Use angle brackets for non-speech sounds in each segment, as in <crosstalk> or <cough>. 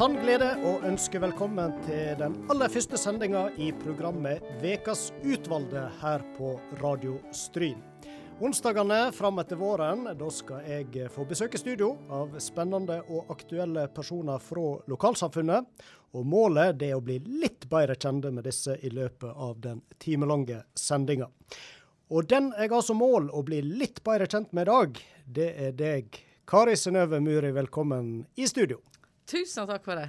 sann glede å ønske velkommen til den aller første sendinga i programmet Vekas utvalgte her på Radio Stryn. Onsdagene fram etter våren, da skal jeg få besøke studio av spennende og aktuelle personer fra lokalsamfunnet. Og målet er å bli litt bedre kjente med disse i løpet av den timelange sendinga. Og den jeg har som mål å bli litt bedre kjent med i dag, det er deg. Kari Synnøve Muri, velkommen i studio. Tusen takk for det.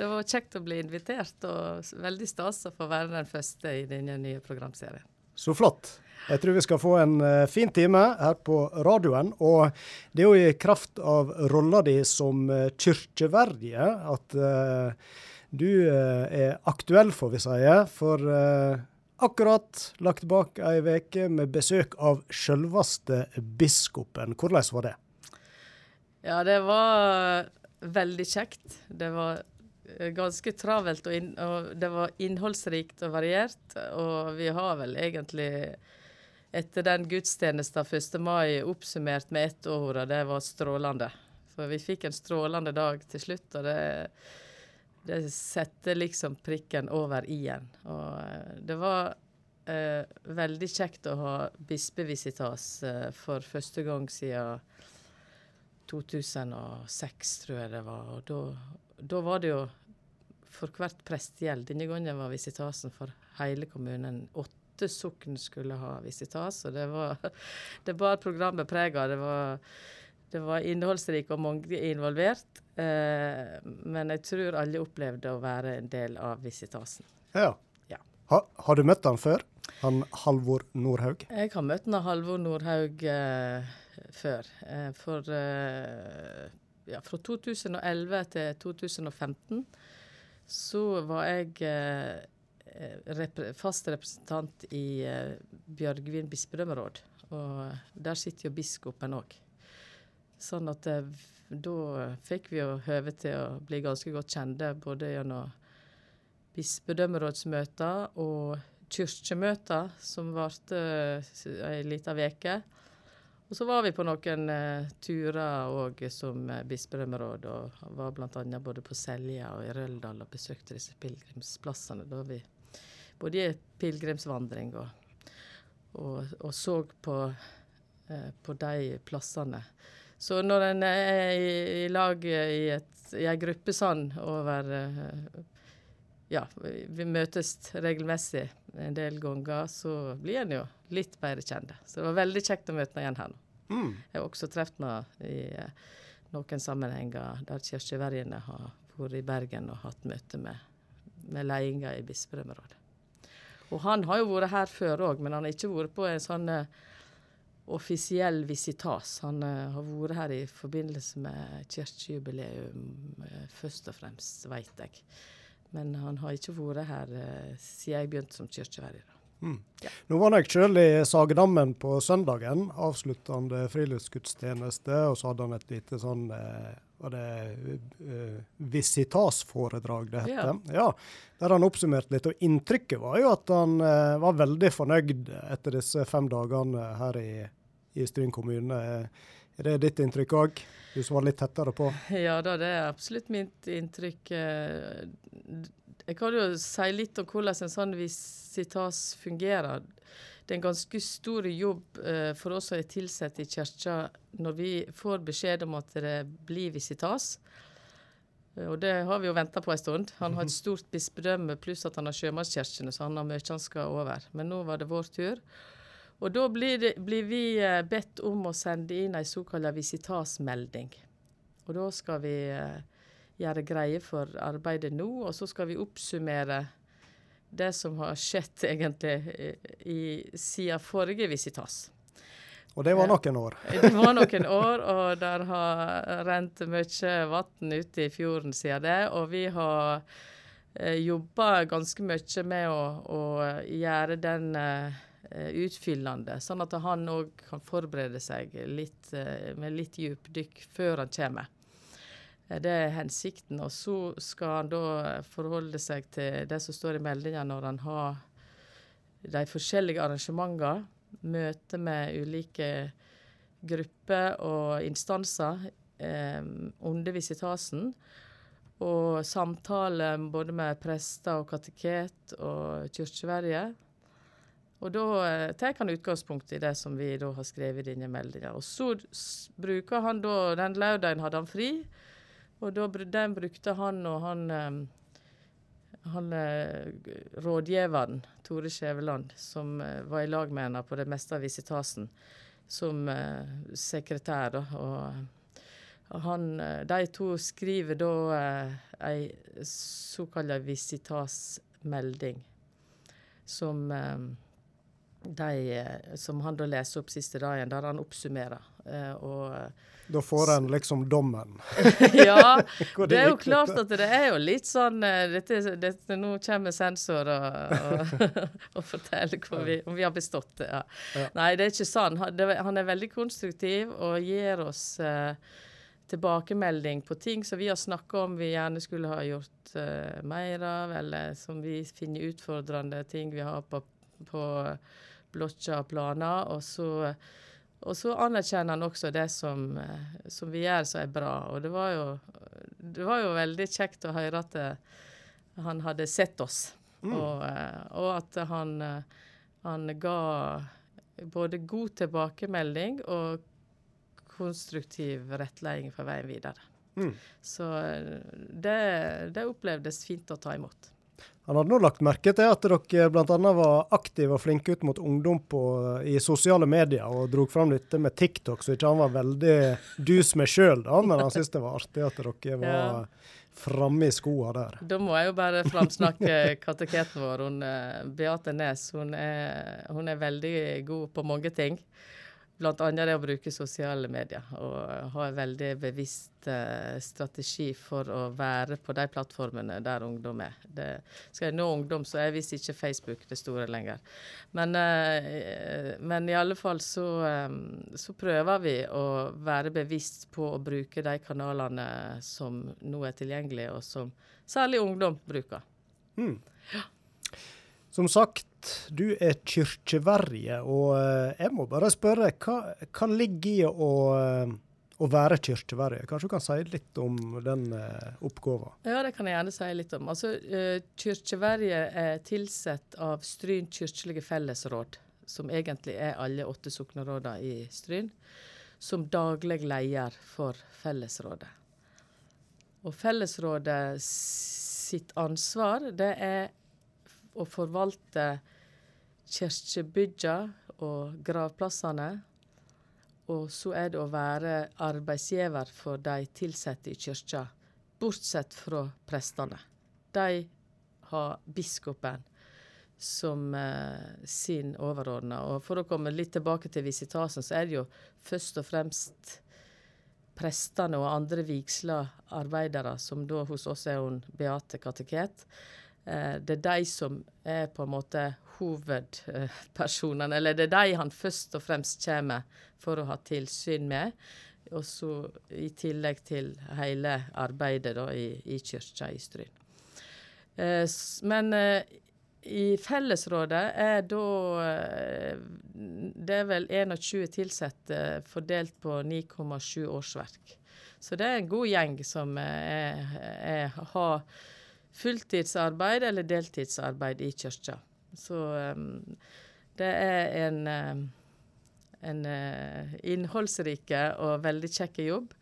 Det var kjekt å bli invitert, og veldig stas å få være den første i denne nye programserien. Så flott. Jeg tror vi skal få en uh, fin time her på radioen. Og det er jo i kraft av rolla di som uh, kirkeverdige at uh, du er aktuell, får vi si. For akkurat lagt bak ei uke med besøk av sjølveste biskopen. Hvordan var det? Ja, det var veldig kjekt. Det var eh, ganske travelt, og, inn, og, det var innholdsrikt og variert. Og vi har vel egentlig etter den gudstjenesten 1. mai oppsummert med ett ord, og det var strålende. For vi fikk en strålende dag til slutt, og det, det setter liksom prikken over i-en. Og eh, det var eh, veldig kjekt å ha bispevisitas eh, for første gang siden 2006, tror jeg det var. Og da, da var det jo for hvert prestegjeld. Denne gangen var visitasen for hele kommunen. Åtte sokn skulle ha visitas, og det var <laughs> det bar programmet preg av. Det var, det var innholdsrikt og mange involvert. Eh, men jeg tror alle opplevde å være en del av visitasen. Ja. ja. Ha, har du møtt han før? Han Halvor Nordhaug? Jeg har møtt han Halvor Nordhaug. Eh, før. Eh, for eh, ja, fra 2011 til 2015 så var jeg eh, rep fast representant i Bjørgvin bispedømmeråd. Og der sitter jo biskopen òg. Sånn at da fikk vi jo høve til å bli ganske godt kjente både gjennom bispedømmerådsmøter og kirkemøter, som varte ei lita uke. Og så var vi på noen uh, turer òg som uh, bispedømmeråd, og var bl.a. både på Selja og i Røldal og besøkte disse pilegrimsplassene. Da vi både i pilegrimsvandring og, og, og, så på, uh, på de plassene. Så når en er i, i lag i, et, i ei gruppe sånn over ja, vi møtes regelmessig en del ganger, så blir en jo litt bedre kjent. Så det var veldig kjekt å møte henne igjen her nå. Mm. Jeg har også truffet henne i eh, noen sammenhenger der kirkevergene har vært i Bergen og hatt møte med, med ledelsen i bispedømmerådet. Og han har jo vært her før òg, men han har ikke vært på en sånn uh, offisiell visitas. Han uh, har vært her i forbindelse med kirkejubileum uh, først og fremst, veit jeg. Men han har ikke vært her uh, siden jeg begynte som kirkeverge. Mm. Ja. Nå var jeg sjøl i Sagedammen på søndagen, avsluttende friluftsgudstjeneste. Og så hadde han et lite sånn eh, var det uh, visitasforedrag det heter. Ja. ja. Der han oppsummerte litt. Og inntrykket var jo at han uh, var veldig fornøyd etter disse fem dagene her i, i Stryn kommune. Er det ditt inntrykk òg? Du som var litt tettere på? Ja da, det er absolutt mitt inntrykk. Jeg kan jo si litt om hvordan en sånn visitas fungerer. Det er en ganske stor jobb uh, for oss som er tilsatt i kirka, når vi får beskjed om at det blir visitas. Uh, og det har vi jo venta på en stund. Han har et stort bispedømme pluss at han har sjømannskirkene, så han har mye han skal over. Men nå var det vår tur. Og da blir, det, blir vi uh, bedt om å sende inn ei såkalla visitasmelding. Og da skal vi gjøre greie for arbeidet nå, og så skal vi oppsummere det som har skjedd egentlig i, siden forrige visitas. Og det var noen år? <laughs> det var noen år, og der har rent mye vann ute i fjorden siden det. Og vi har eh, jobba ganske mye med å, å gjøre den eh, utfyllende, sånn at han òg kan forberede seg litt, eh, med litt dypdykk før han kommer. Eh, det er hensikten. Og så skal han da forholde seg til det som står i meldinga når han har de forskjellige arrangementene, møte med ulike grupper og instanser eh, under visitasen. Og samtale både med prester og kateket og kirkeverje. Og da eh, tar han utgangspunkt i det som vi da har skrevet i denne meldinga. Og så bruker han da Den lørdagen hadde han fri. Og da, den brukte han og han, eh, han eh, rådgiveren, Tore Skjæveland, som var i lag med henne på det meste av visitasen, som sekretær. da, og han, de to skriver da eh, ei såkalt visitasmelding, som, eh, de, som han da leser opp siste dagen, der han oppsummerer. Eh, og da får en liksom dommen. <laughs> ja, <laughs> det er jo klart at det er jo litt sånn eh, dette, dette, Nå kommer sensor og, og, <laughs> og forteller vi, om vi har bestått. Ja. Ja. Nei, det er ikke sånn. Han er veldig konstruktiv og gir oss eh, tilbakemelding på ting som vi har snakka om vi gjerne skulle ha gjort eh, mer av, eller som vi finner utfordrende, ting vi har på, på blokka og planer. og så og så anerkjenner han også det som, eh, som, vi gjør som er bra. Og det var jo, det var jo veldig kjekt å høre at det, eh, han hadde sett oss. Mm. Og, eh, og, at han, han, ga både god tilbakemelding og konstruktiv rettledning for veien videre. Mm. Så det, det opplevdes fint å ta imot. Han hadde nå lagt merke til at dere bl.a. var aktive og flinke ut mot ungdom på, i sosiale medier, og drog fram dette med TikTok, så ikke han var veldig dus med sjøl, men han syntes det var artig at dere <laughs> var ja. framme i skoa der. Da må jeg jo bare framsnakke <laughs> kateketen vår. Hun, eh, Beate Nes hun er, hun er veldig god på mange ting. Bl.a. det å bruke sosiale medier og ha en veldig bevisst uh, strategi for å være på de plattformene der ungdom er. Det, skal jeg nå ungdom, så er visst ikke Facebook det store lenger. Men, uh, men i alle fall så, um, så, prøver vi å være bevisst på å bruke de kanalene som nå er tilgjengelige, og som særlig ungdom bruker. Mm. Ja. Som sagt, du er kirkeverje, og eh, jeg må bare spørre, hva, hva ligger i å, eh, å være kirkeverje? Kanskje du kan si litt om den uh, oppgaven? Ja, det kan jeg gjerne si litt om. Altså, Kirkeverje er tilsatt av Stryn kirkelige fellesråd, som egentlig er alle åtte soknerådene i Stryn, som daglig leder for fellesrådet. Og fellesrådet sitt ansvar, det er å forvalte kirkebygga og gravplassene. Og så er det å være arbeidsgiver for de ansatte i kirka, bortsett fra prestene. De har biskopen som eh, sin overordna. Og for å komme litt tilbake til visitasen, så er det jo først og fremst prestene og andre vigsla arbeidere, som da hos oss er hun Beate kateket, Eh, det er de som er på en måte hovedpersonene, eller det er de han først og fremst kommer for å ha tilsyn med. Og så i tillegg til hele arbeidet da, i, i kirka i Stryn. Eh, men eh, i fellesrådet er da eh, Det er vel 21 ansatte fordelt på 9,7 årsverk. Så det er en god gjeng som er, er, har fulltidsarbeid eller deltidsarbeid i kirka. Så um, det er en, um, en uh, innholdsrike og veldig kjekk jobb.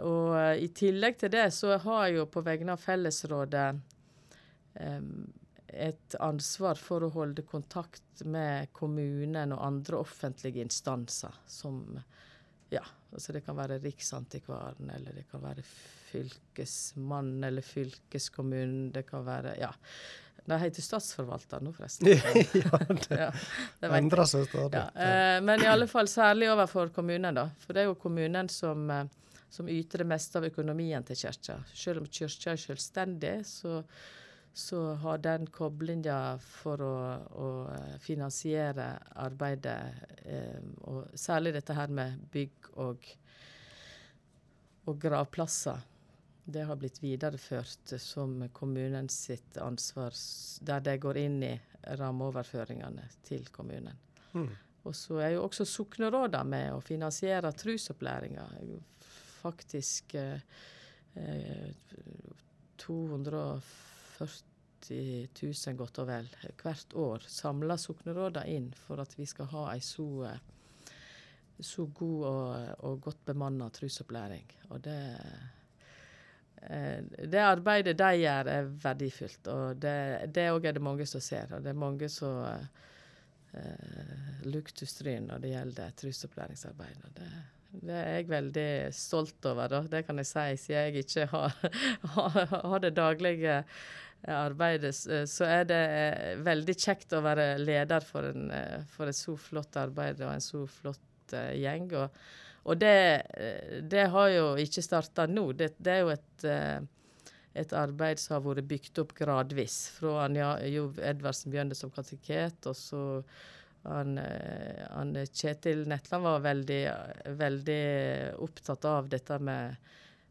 Og uh, i tillegg til det så har jeg jo på vegne av fellesrådet um, et ansvar for å holde kontakt med kommunen og andre offentlige instanser som ja, altså det kan være Riksantikvaren, eller det kan være fylkesmann eller fylkeskommunen. Det kan være Ja. Det heter statsforvalter nå, forresten. <laughs> ja, det, ja, det endrer seg stadig. Ja. Eh, men i alle fall særlig overfor kommunen, da. For det er jo kommunen som, eh, som yter det meste av økonomien til kirka. Selv om kirka er selvstendig, så, så har den koblinga for å, å, finansiere arbeidet, eh, og særlig dette her med bygg og, og gravplasser det har blitt videreført som kommunen sitt ansvar, der det går inn i rammeoverføringene til kommunen. Mm. Og så er jo også soknerådene med å finansiere trusopplæringa. Faktisk eh, 240 000 godt og vel hvert år samler soknerådene inn for at vi skal ha ei så, så god og, og godt bemanna trusopplæring. Og det eh, det arbeidet de gjør, er verdifullt. Og det òg er det mange som ser. Og det er mange som eh, lukker stryn når det gjelder trusopplæringsarbeid. Og det, det, er jeg veldig stolt over, da. det kan jeg si, siden jeg ikke har, <laughs> har, det daglige arbeidet. Så er det eh, veldig kjekt å være leder for, en, eh, for et så flott arbeid og en så flott gjeng. Og, og det, det, har jo ikke starta nå. Det, det, er jo et uh, et arbeid som har vært bygd opp gradvis. Fra Anja Jov Edvardsen begynte som kateket, og så han, eh, han Kjetil Netland var veldig, veldig opptatt av dette med,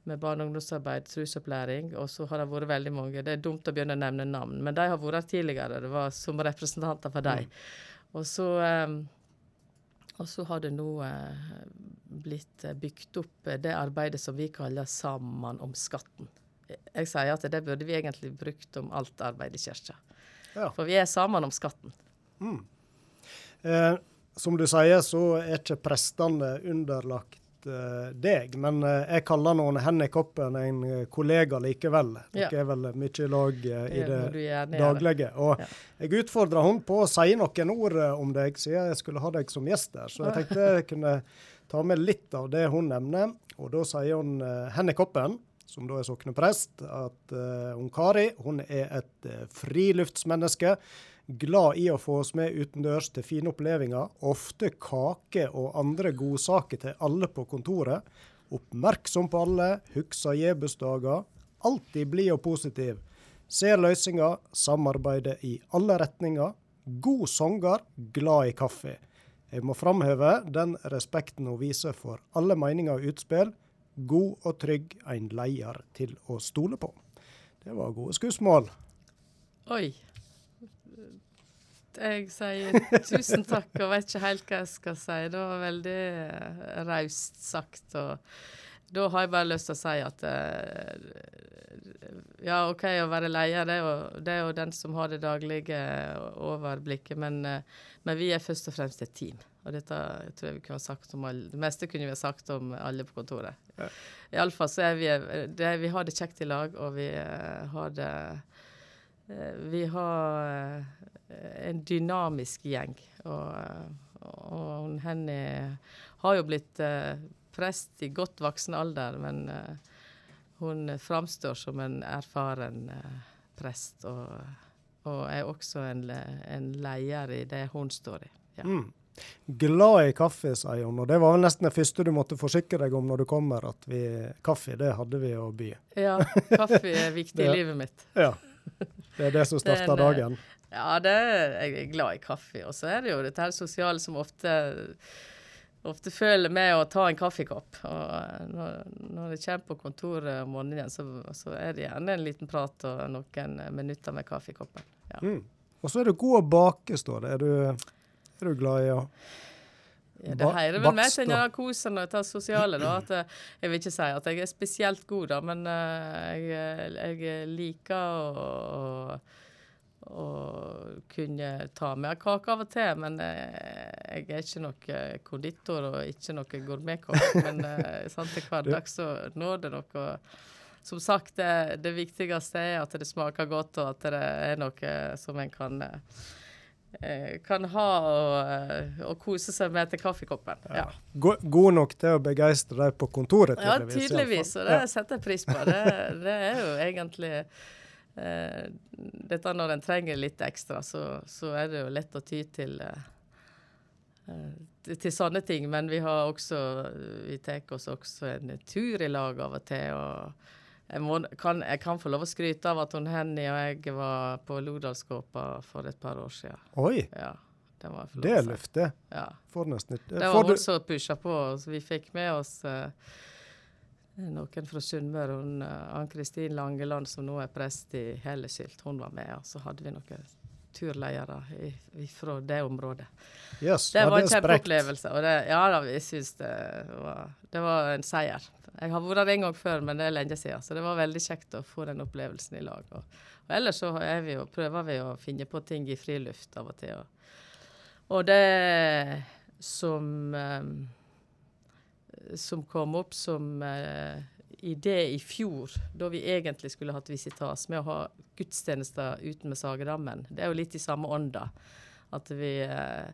med barne- og ungdomsarbeid, trusopplæring. Og så har det vært veldig mange. Det er dumt å begynne å nevne navn, men de har vært her tidligere. Det var som representanter for dem. Mm. Og så um, og så har det nå eh, blitt bygd opp det arbeidet som vi kaller Sammen om skatten jeg sier at det burde vi egentlig brukt om alt arbeid i kirka. Ja. For vi er sammen om skatten. Mm. Eh, som du sier, så er ikke prestene underlagt eh, deg, men uh, jeg kaller noen Henny Koppen en eh, kollega likevel. Dere ja. er vel mye i lag uh, i det daglige. Og ja. jeg utfordra hun på å si noen ord om deg, siden jeg skulle ha deg som gjest der. Så jeg tenkte jeg kunne ta med litt av det hun nevner. Og da sier hun Henny Koppen som da er sokneprest, at uh, hun Kari hun er et uh, friluftsmenneske. Glad i å få oss med utendørs til fine opplevelser. Ofte kake og andre godsaker til alle på kontoret. Oppmerksom på alle, husker Jebusdager. Alltid blid og positiv. Ser løsninger, samarbeider i alle retninger. God sanger, glad i kaffe. Jeg må framheve den respekten hun viser for alle meninger og utspill god og trygg en leder til å stole på. Det var gode skussmål. Oi. Jeg sier tusen takk og vet ikke helt hva jeg skal si. Det var veldig eh, raust sagt. og Da har jeg bare lyst til å si at uh, ja, OK å være leder, det er, jo, det er jo den som har det daglige overblikket, men, uh, men vi er først og fremst et team. Og dette jeg tror jeg vi kunne ha sagt om alle, Det meste kunne vi ha sagt om alle på kontoret. Ja. Iallfall så er vi det, Vi har det kjekt i lag, og vi har det Vi har uh, en dynamisk gjeng. Og, og Henny har jo blitt prest i godt voksen alder, men hun framstår som en erfaren prest. Og, og, er også en, en leder i det hun står i. Ja. Mm. Glad i kaffe, sier hun. Og det var nesten det første du måtte forsikre deg om når du kommer, at vi, kaffe, det hadde vi å by. Ja, kaffe er viktig i <laughs> livet mitt. Ja. <laughs> Det er det som starter eh, dagen. Ja, det er, jeg er glad i kaffe. Og så er det jo dette her sosiale som ofte ofte føler med å ta en kaffekopp. Og eh, når, når jeg kommer på kontoret om morgenen, så, så, er det gjerne en liten prat og noen minutter med kaffekoppen. Ja. Mm. Og så er det god å bake, står det. Er du er du glad i å ja, det hører vel med til denne kosen og dette sosiale. da, at eh, Jeg vil ikke si at jeg er spesielt god, da, men uh, jeg, jeg, liker å, å, å, kunne ta med kake av og til. Men jeg er ikke noe konditor og ikke noe gourmetkokk. Men <laughs> sant, til hverdags så når det noe Som sagt, det, det, viktigste er at det smaker godt, og at det er noe som en kan Eh, kan ha og, eh, og, kose seg med til kaffekoppen. Ja. Ja. God nok til å begeistre deg på kontoret, tydeligvis? Ja, tydeligvis, og det setter jeg pris på. Det, det er jo egentlig eh, Dette når en trenger litt ekstra, så, så, er det jo lett å ty til eh, eh til sånne ting, men vi har også Vi tar oss også en tur i lag av og til. og jeg, må, kan, jeg, kan, få lov å skryte av at hun Henny og jeg var på Lodalskåpa for et par år siden. Oi! Ja, det, det er løftet. Ja. For nesten Det var hun som pusha på, så vi fikk med oss uh, noen fra Sunnmøre. Ann-Kristin Langeland, som nå er prest i Hellesylt, hun var med. Og så hadde vi noen turledere fra det området. Yes, det var en kjempeopplevelse. Og det, ja da, jeg syns det var, det var en seier. Jeg har vært der en gang før, men det er lenge siden. Så det var veldig kjekt å få den opplevelsen i lag. Og, og ellers så vi jo, prøver vi å finne på ting i friluft av og til. Og, og det som um, som kom opp som uh, idé i fjor, da vi egentlig skulle hatt visitas, med å ha gudstjenester uten med Sagedammen. Det er jo litt i samme ånda. At vi uh,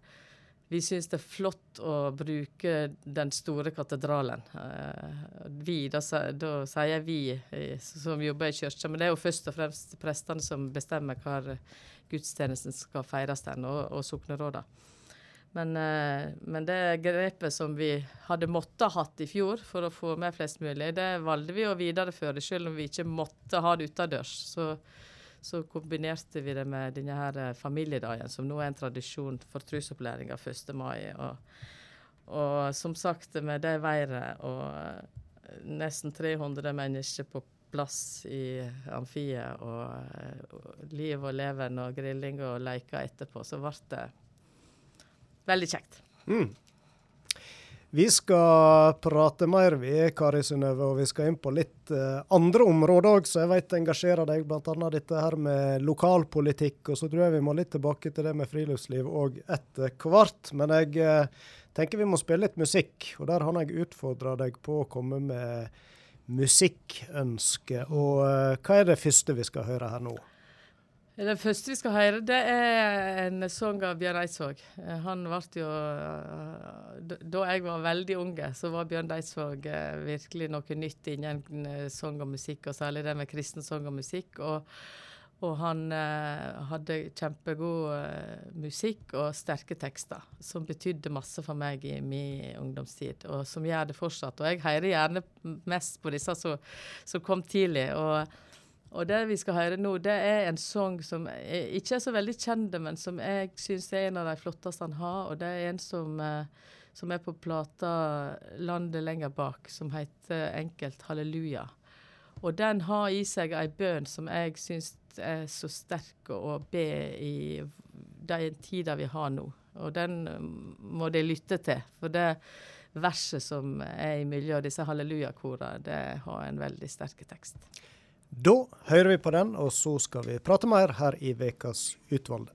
vi syns det er flott å bruke den store katedralen. Uh, vi, da, da, sier vi eh, som jobber i kirka, men det er jo først og fremst prestene som bestemmer hvor gudstjenesten skal feires den, og, og sokneråda. Men, uh, men, det grepet som vi hadde måttet hatt i fjor for å få med flest mulig, det valgte vi å videreføre, selv om vi ikke måtte ha det utendørs. Så så kombinerte vi det med denne her eh, familiedagen, som nå er en tradisjon for trusopplæringa 1. mai. Og, og, som sagt, med det været og eh, nesten 300 mennesker på plass i amfiet, og, og eh, liv og leven og grilling og leker etterpå, så ble det veldig kjekt. Mm. Vi skal prate mer, vi, Kari Synnøve, og vi skal inn på litt uh, andre områder òg, så jeg vet engasjerer deg, bl.a. dette her med lokalpolitikk. Og så tror jeg vi må litt tilbake til det med friluftsliv òg etter hvert. Men jeg uh, tenker vi må spille litt musikk, og der har jeg utfordra deg på å komme med musikkønske. Og uh, hva er det første vi skal høre her nå? Det første vi skal høre, det er en sang av Bjørn Eidsvåg. Eh, han ble jo eh, Da jeg var veldig unge, så var Bjørn Eidsvåg eh, virkelig noe nytt innen sang og musikk, og særlig det med kristen sang og musikk. Og, og han hadde kjempegod musikk og sterke tekster, som betydde masse for meg i min ungdomstid, og som gjør det fortsatt. Og jeg hører gjerne mest på disse som kom tidlig. og og det vi skal høre nå, det er en sang som ikke er så veldig kjent, men som jeg syns er en av de flotteste han har. Og det er en som, eh, som er på plata 'Landet lenger bak', som heter enkelt 'Halleluja'. Og den har i seg ei bønn som jeg syns er så sterk å be i den tida vi har nå. Og den må de lytte til. For det verset som er i miljøet, disse hallelujakorene, det har en veldig sterk tekst. Da hører vi på den, og så skal vi prate mer her i Vekas utvalgte.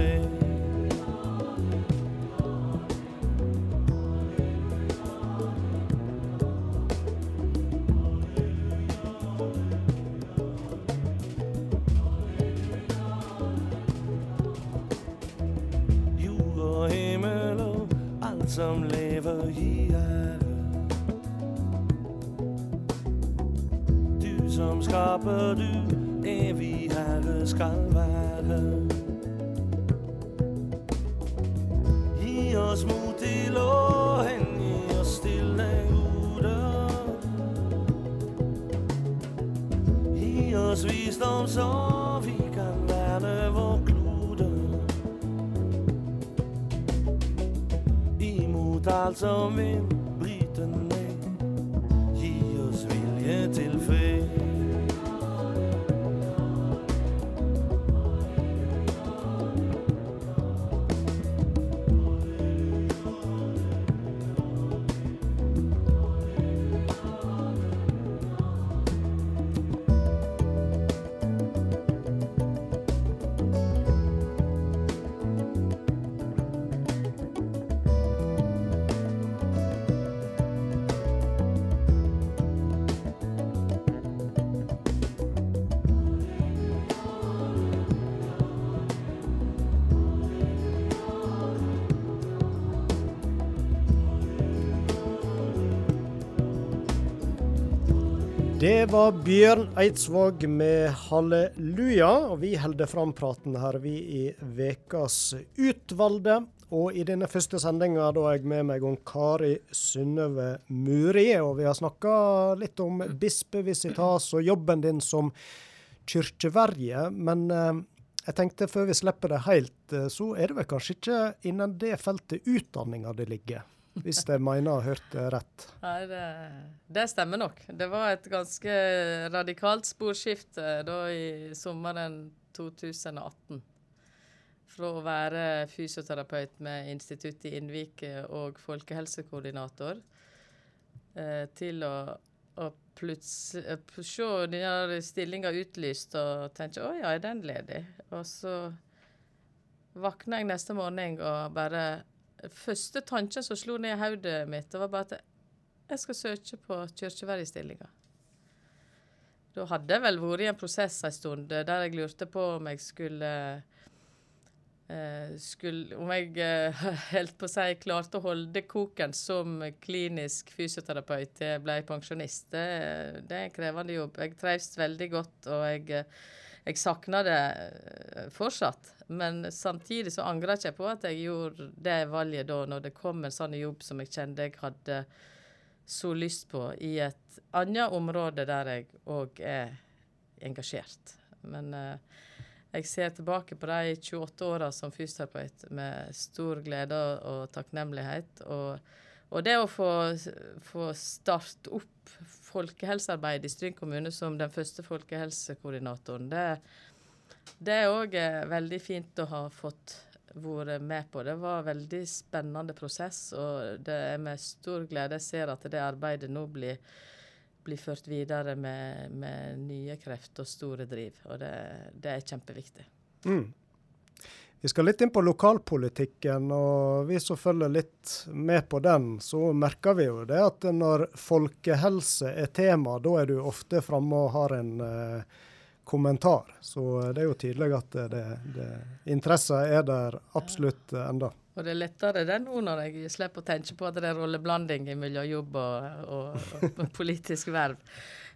lever i ære. Du som skaper, du evig Herre skal være. Alt som Det var Bjørn Eidsvåg med 'Halleluja', og vi holder fram praten her, vi i Vekas utvalgte. Og i denne første sendinga har jeg med meg om Kari Synnøve Muri, og vi har snakka litt om bispevisitas og jobben din som kirkeverje. Men eh, jeg tenkte før vi slipper det helt, eh, så er det vel kanskje ikke innen det feltet utdanninga det ligger? Hvis jeg mener å ha hørt rett. Nei, det, stemmer nok. Det var et ganske radikalt sporskifte da i sommeren 2018 fra å være fysioterapeut med Instituttet i Innvike og folkehelsekoordinator eh, til å, å plutselig se denne stillinga utlyst og tenke å ja, er den ledig? Og så våkna jeg neste morgen og bare Første tanken som slo ned i hodet mitt, var bare at jeg skal søke på kirkeverjestillinga. Da hadde jeg vel vært i en prosess en stund der jeg lurte på om jeg skulle Eh, skulle, om jeg uh, <laughs> helt på si klarte å holde koken som klinisk fysioterapeut til jeg ble pensjonist, det, det, er en krevende jobb. Jeg trives veldig godt, og jeg, jeg savner det fortsatt. Men samtidig så angrer jeg ikke på at jeg gjorde det valget da, når det kom en sånn jobb som jeg kjente jeg hadde så lyst på, i et annet område der jeg òg er engasjert. Men uh, jeg ser tilbake på de 28 åra som fysioterapeut med stor glede og takknemlighet. Og, og det å få, få starte opp folkehelsearbeid i Stryn kommune som den første folkehelsekoordinatoren, det, det er òg eh, veldig fint å ha fått vært med på. Det var en veldig spennende prosess, og det er med stor glede jeg ser at det arbeidet nå blir blir ført videre med, med, nye krefter og store driv. Og det, det er kjempeviktig. Mm. Vi skal litt inn på lokalpolitikken, og vi som følger litt med på den, så merker vi jo det at når folkehelse er tema, da er du ofte framme og har en eh, kommentar. Så det er jo tydelig at det, det, interessen er der absolutt enda. Og det er lettere det nå når jeg slipper å tenke på at det er rolleblanding mellom jobb og, og, og politisk verv.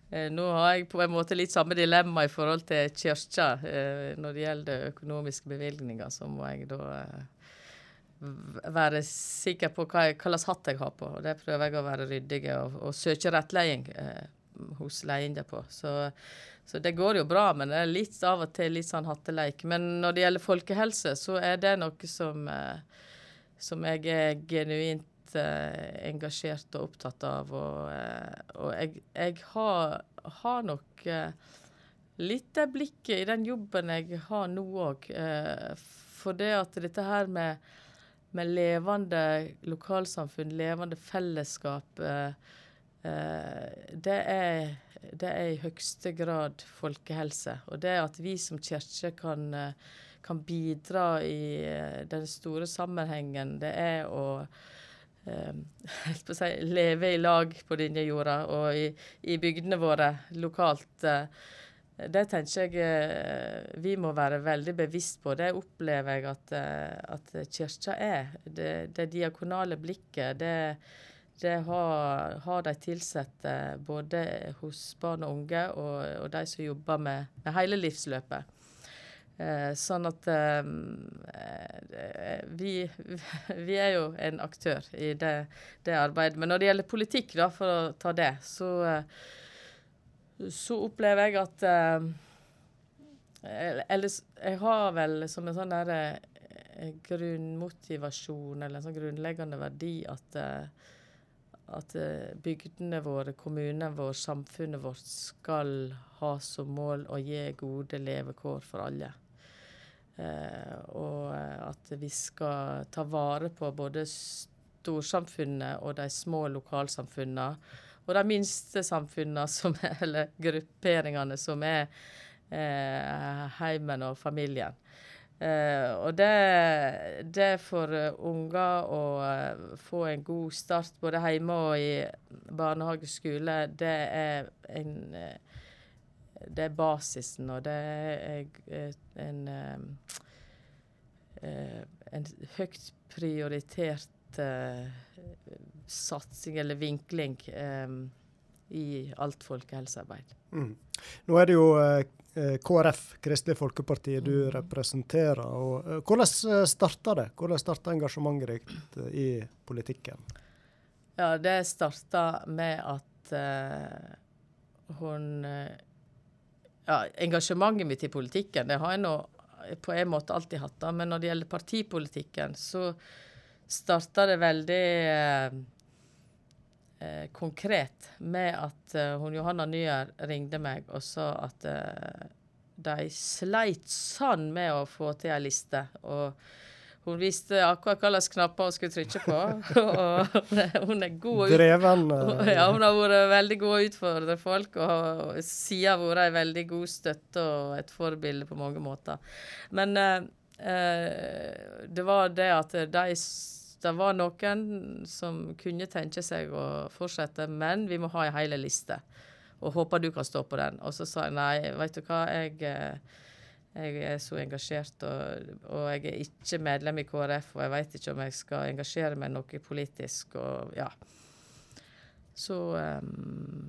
Eh, nå har jeg på en måte litt samme dilemma i forhold til kirka. Eh, når det gjelder økonomiske bevilgninger, så må jeg da eh, være sikker på hva, slags hatt jeg har på. Og det prøver jeg å være ryddig og, og søke rettledning hos leiende på. Så så det går jo bra, men det er litt av og til litt sånn hatteleik. Men når det gjelder folkehelse, så er det noe som, som jeg er genuint eh, engasjert og opptatt av. Og, eh, og jeg, jeg, har, har nok eh, litt det blikket i den jobben jeg har nå òg. For det at dette her med, med levende lokalsamfunn, levende fellesskap, det er det er i høyeste grad folkehelse. Og det at vi som kirke kan, kan bidra i den store sammenhengen, det er å <laughs> eh, si, leve i lag på denne jorda og i, i bygdene våre lokalt. Eh, det tenker jeg vi må være veldig bevisst på. Det opplever jeg at, at kirka er. Det, det diakonale blikket. det det har, har de ansatte både hos barn og unge og, og de som jobber med, med hele livsløpet. Eh, sånn at eh, vi, <laughs> vi, er jo en aktør i det, det, arbeidet. Men når det gjelder politikk, da, for å ta det, så, så opplever jeg at eh, Eller jeg har vel som en sånn der, eh, grunnmotivasjon eller en sånn grunnleggende verdi at eh, at eh, bygdene våre, kommunene våre, samfunnet vårt skal ha som mål å gi gode levekår for alle. Eh, og eh, at vi skal ta vare på både storsamfunnet og de små lokalsamfunnene. Og de minste samfunnene, som er, <laughs> eller grupperingene, som er eh, heimen og familien. Eh, og det, det for uh, unger å få en god start både hjemme og i barnehage skole, det er en Det er basisen, og det er en, en høyt prioritert satsing eller vinkling i alt folkehelsearbeid. Mm. Nå er det jo eh, eh KrF, Kristelig Folkeparti, du mm. representerer. og eh, Hvordan starta det? Hvordan starta engasjementet ditt eh, i politikken? Ja, Det starta med at uh, hun ja, Engasjementet mitt i politikken det har jeg nå på en måte alltid hatt. da, Men når det gjelder partipolitikken, så starta det veldig eh, eh, konkret med at eh, hun Johanna Nyer ringte meg og sa at uh, de sleit sann med å få til ei liste. Og hun visste akkurat hvilke knapper hun skulle trykke på. <laughs> og <laughs> hun er god Dreven. <laughs> Ja, hun har vært veldig god å utfordre folk, og, siden har vært en veldig god støtte og et forbilde på mange måter. Men eh, det var det at de det var noen som kunne tenke seg å fortsette, men vi må ha ei hel liste. Og håper du kan stå på den. Og så sa jeg nei, vet du hva, jeg, eh, jeg er så engasjert, og, og, jeg er ikke medlem i KrF, og jeg vet ikke om jeg skal engasjere meg noe politisk, og ja. Så um,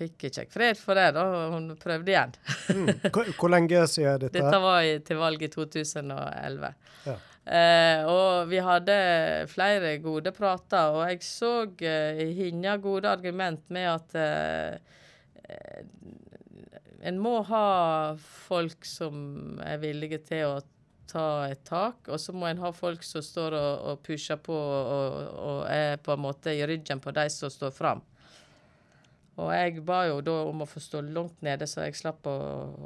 fikk ikke jeg fred for det, da. og Hun prøvde igjen. mm. hvor, hvor, lenge siden dette? Dette var i, til valget i 2011. Ja. Eh, og vi hadde flere gode prater, og jeg så eh, hinna gode argument med at eh, en må ha folk som er villige til å ta et tak, og så må en ha folk som står og, og pusher på og, og, er på en måte i ryggen på de som står fram. Og jeg ba jo da om å få stå langt nede, så jeg slapp å,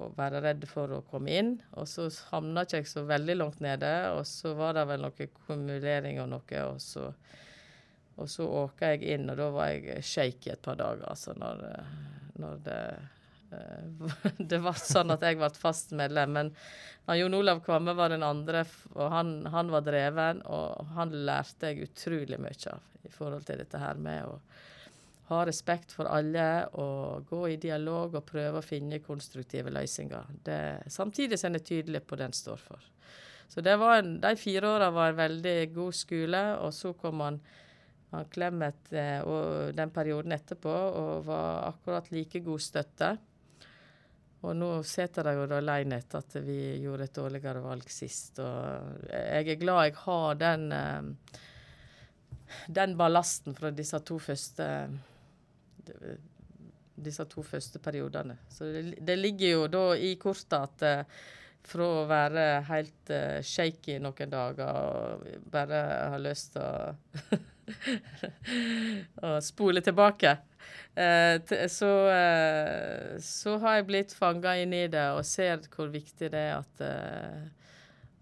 å være redd for å komme inn. Og så havna ikke jeg så veldig langt nede, og så var det vel noe kumulering og noe, og så, og så åka jeg inn, og da var jeg shaky et par dager, altså, når, når det <laughs> det var sånn at jeg ble fast medlem. Men Jon Olav Kvamme var den andre, og han, han, var dreven. Og han lærte jeg utrolig mye av i forhold til dette her med å ha respekt for alle og gå i dialog og prøve å finne konstruktive løsninger. Det, samtidig som en er tydelig på det en står for. Så en, De fire åra var en veldig god skole, og så kom han, han Clemet eh, den perioden etterpå og var akkurat like god støtte. Og nå sitter de jo da alene etter at vi gjorde et dårligere valg sist. Og jeg er glad jeg har den, eh, den ballasten fra disse to første disse to første periodene. Så det, det ligger jo da i kortet at uh, fra å være helt uh, shaky noen dager og bare ha lyst til å, <laughs> å spole tilbake, så, så, har jeg blitt fanga inn i det og ser hvor viktig det er at,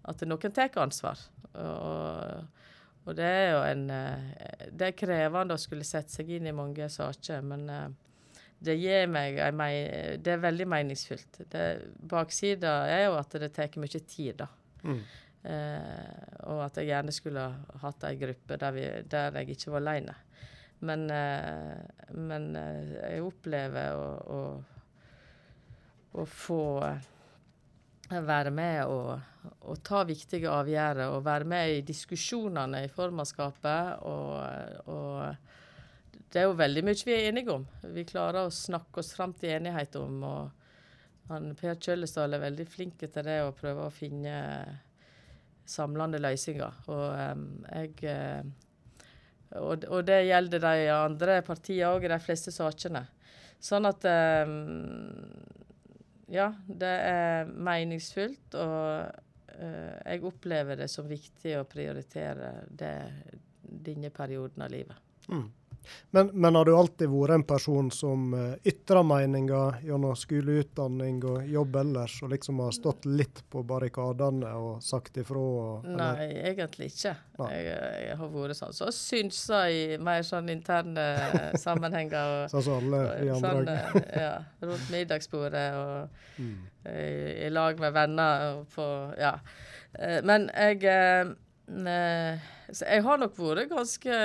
at noen tar ansvar. Og, og det er jo en eh, Det er krevende å skulle sette seg inn i mange saker, men eh, det gir meg Det er veldig meningsfylt. Baksida er jo at det tar mye tid, da. Mm. Eh, og at jeg gjerne skulle hatt ei gruppe der, vi, der, jeg ikke var aleine. Men, eh, men eh, jeg opplever å, å, å få være med og, og, ta viktige avgjørelser og være med i diskusjonene i formannskapet. Og, og, det er jo veldig mye vi er enige om. Vi klarer å snakke oss fram til enighet om. og han, Per Kjøllesdal er veldig flink til det å prøve å finne samlende løsninger. Og um, jeg eh, og, og, det gjelder de andre partiene òg i de fleste sakene. Sånn at um, ja, det er meningsfullt, og uh, jeg opplever det som viktig å prioritere det, denne perioden av livet. Mm. Men, men, har du alltid vært en person som uh, ytrer meninger gjennom skoleutdanning og jobb ellers, og liksom har stått litt på barrikadene og sagt ifra? Og, Nei, egentlig ikke. Jeg, jeg, har vært sånn. Så synsa i mer sånn interne <laughs> sammenhenger. Og, sånn som alle i andre sånn, uh, Ja. Rundt middagsbordet og mm. i, i, lag med venner på Ja. Uh, men jeg så jeg har nok vært ganske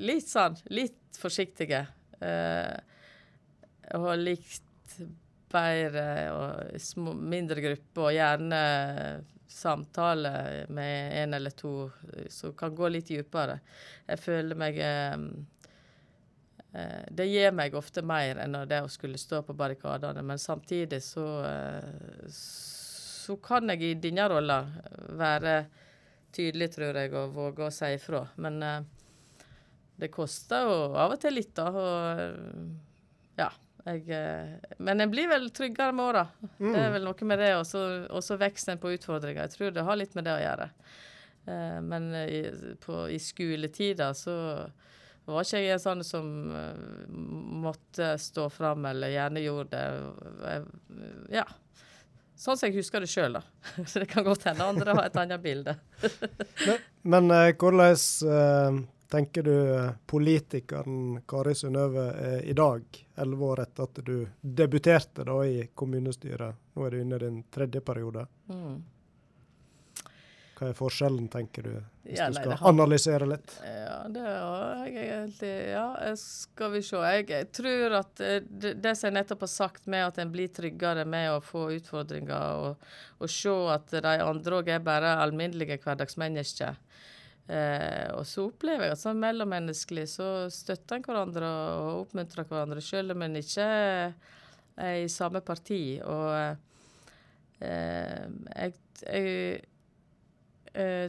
litt sånn litt forsiktige. Eh, og har likt bedre og små, mindre grupper, og gjerne samtale med en eller to som kan gå litt dypere. Jeg føler meg eh, eh, Det gir meg ofte mer enn det å skulle stå på barrikadene, men samtidig så eh, så kan jeg i denne rolla være tydelig, tror jeg, og våge å si ifra. Men eh, det koster jo av og til litt, da. Og ja. Jeg, eh, men en blir vel tryggere med åra. Mm. Det er vel noe med det. Og så vokser en på utfordringer. Jeg tror det har litt med det å gjøre. Eh, men i, på, i skoletida så var ikke jeg en sånn som uh, måtte stå fram, eller gjerne gjorde det. Jeg, ja. Sånn som jeg husker det sjøl, da. <laughs> Så det kan godt hende andre har et annet bilde. <laughs> men, men uh, hvordan uh, tenker du politikeren Kari Synnøve er i dag, elleve år etter at du debuterte da i kommunestyret? Nå er du inne i din tredje periode. Mm. Hva er forskjellen, tenker du, hvis ja, du skal har, analysere litt? Ja, det har jeg egentlig Ja, skal vi se. Jeg, jeg tror at eh, det, det, som jeg nettopp har sagt med at en blir tryggere med å få utfordringer, og, og se at de andre òg er bare alminnelige hverdagsmennesker. Eh, og så opplever jeg at sånn mellommenneskelig så støtter en hverandre og oppmuntrer hverandre, selv om en ikke er i samme parti. Og eh, jeg, jeg Eh,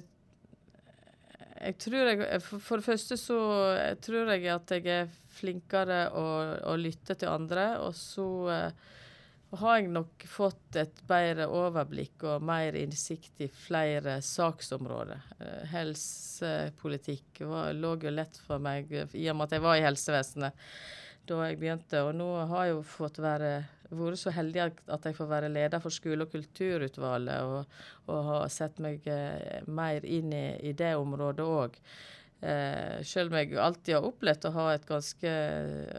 jeg tror jeg for, For det første så jeg tror jeg at jeg er flinkere å, å lytte til andre. Og så uh, har jeg nok fått et bedre overblikk og mer innsikt i flere saksområder. Uh, helsepolitikk var, lå jo lett for meg i og med at jeg var i helsevesenet da jeg begynte. Og nå har jeg jo fått være vært så heldig at jeg får være leder for skole- og kulturutvalget, og, og har sett meg eh, mer inn i, i det området òg. Eh, selv om jeg alltid har opplevd å ha et ganske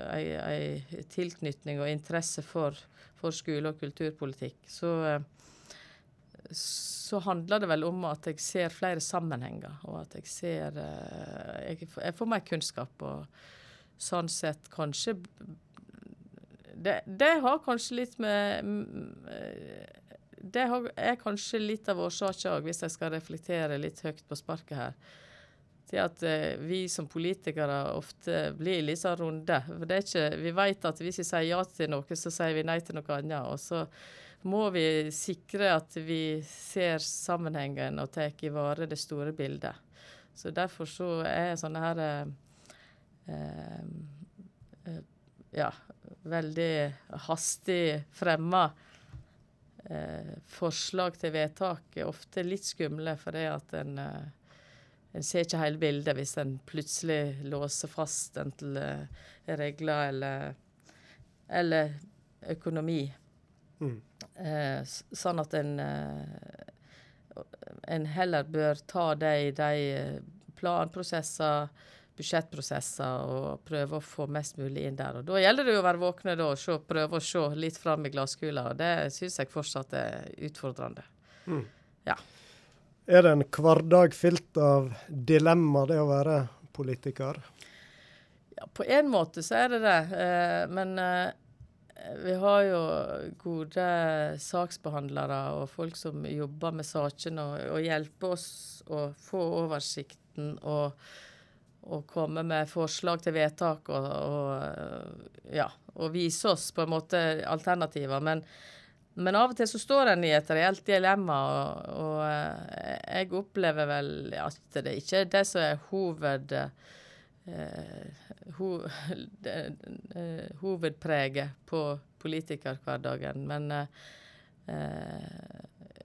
ei, ei tilknytning og interesse for, for skole- og kulturpolitikk, så, så handler det vel om at jeg ser flere sammenhenger, og at jeg ser eh, jeg, jeg får mer kunnskap. og sånn sett kanskje det, har kanskje litt med Det er kanskje litt av årsaken òg, hvis jeg skal reflektere litt høyt på sparket her. Til at eh, vi som politikere ofte blir litt sånn runde. For det er ikke, vi vet at hvis vi sier ja til noe, så sier vi nei til noe annet. Og så må vi sikre at vi ser sammenhengen og tar i vare det store bildet. Så derfor så er sånne her eh, eh, ja, veldig hastig fremma eh, forslag til vedtak er ofte litt skumle, fordi at en, eh, en ser ikke hele bildet hvis en plutselig låser fast enten eh, regler eller, eller økonomi. Mm. Eh, sånn at en, eh, en heller bør ta det i de planprosesser budsjettprosesser og prøve å få mest mulig inn der. Og Da gjelder det å være våkne da, og se, prøve å se litt fram i glasskula. og Det syns jeg fortsatt er utfordrende. Mm. Ja. Er det en hverdag fylt av dilemma, det å være politiker? Ja, på en måte så er det det. Eh, men eh, vi har jo gode saksbehandlere og folk som jobber med sakene og, og hjelper oss å få oversikten og og komme med forslag til vedtak og, og, ja, og vise oss på en måte alternativer. Men, men av og til så står en i et reelt dilemma, og, og eh, jeg opplever vel at det ikke er det som er hoved, eh, ho, <laughs> eh, hovedpreget på politikerhverdagen. Men eh,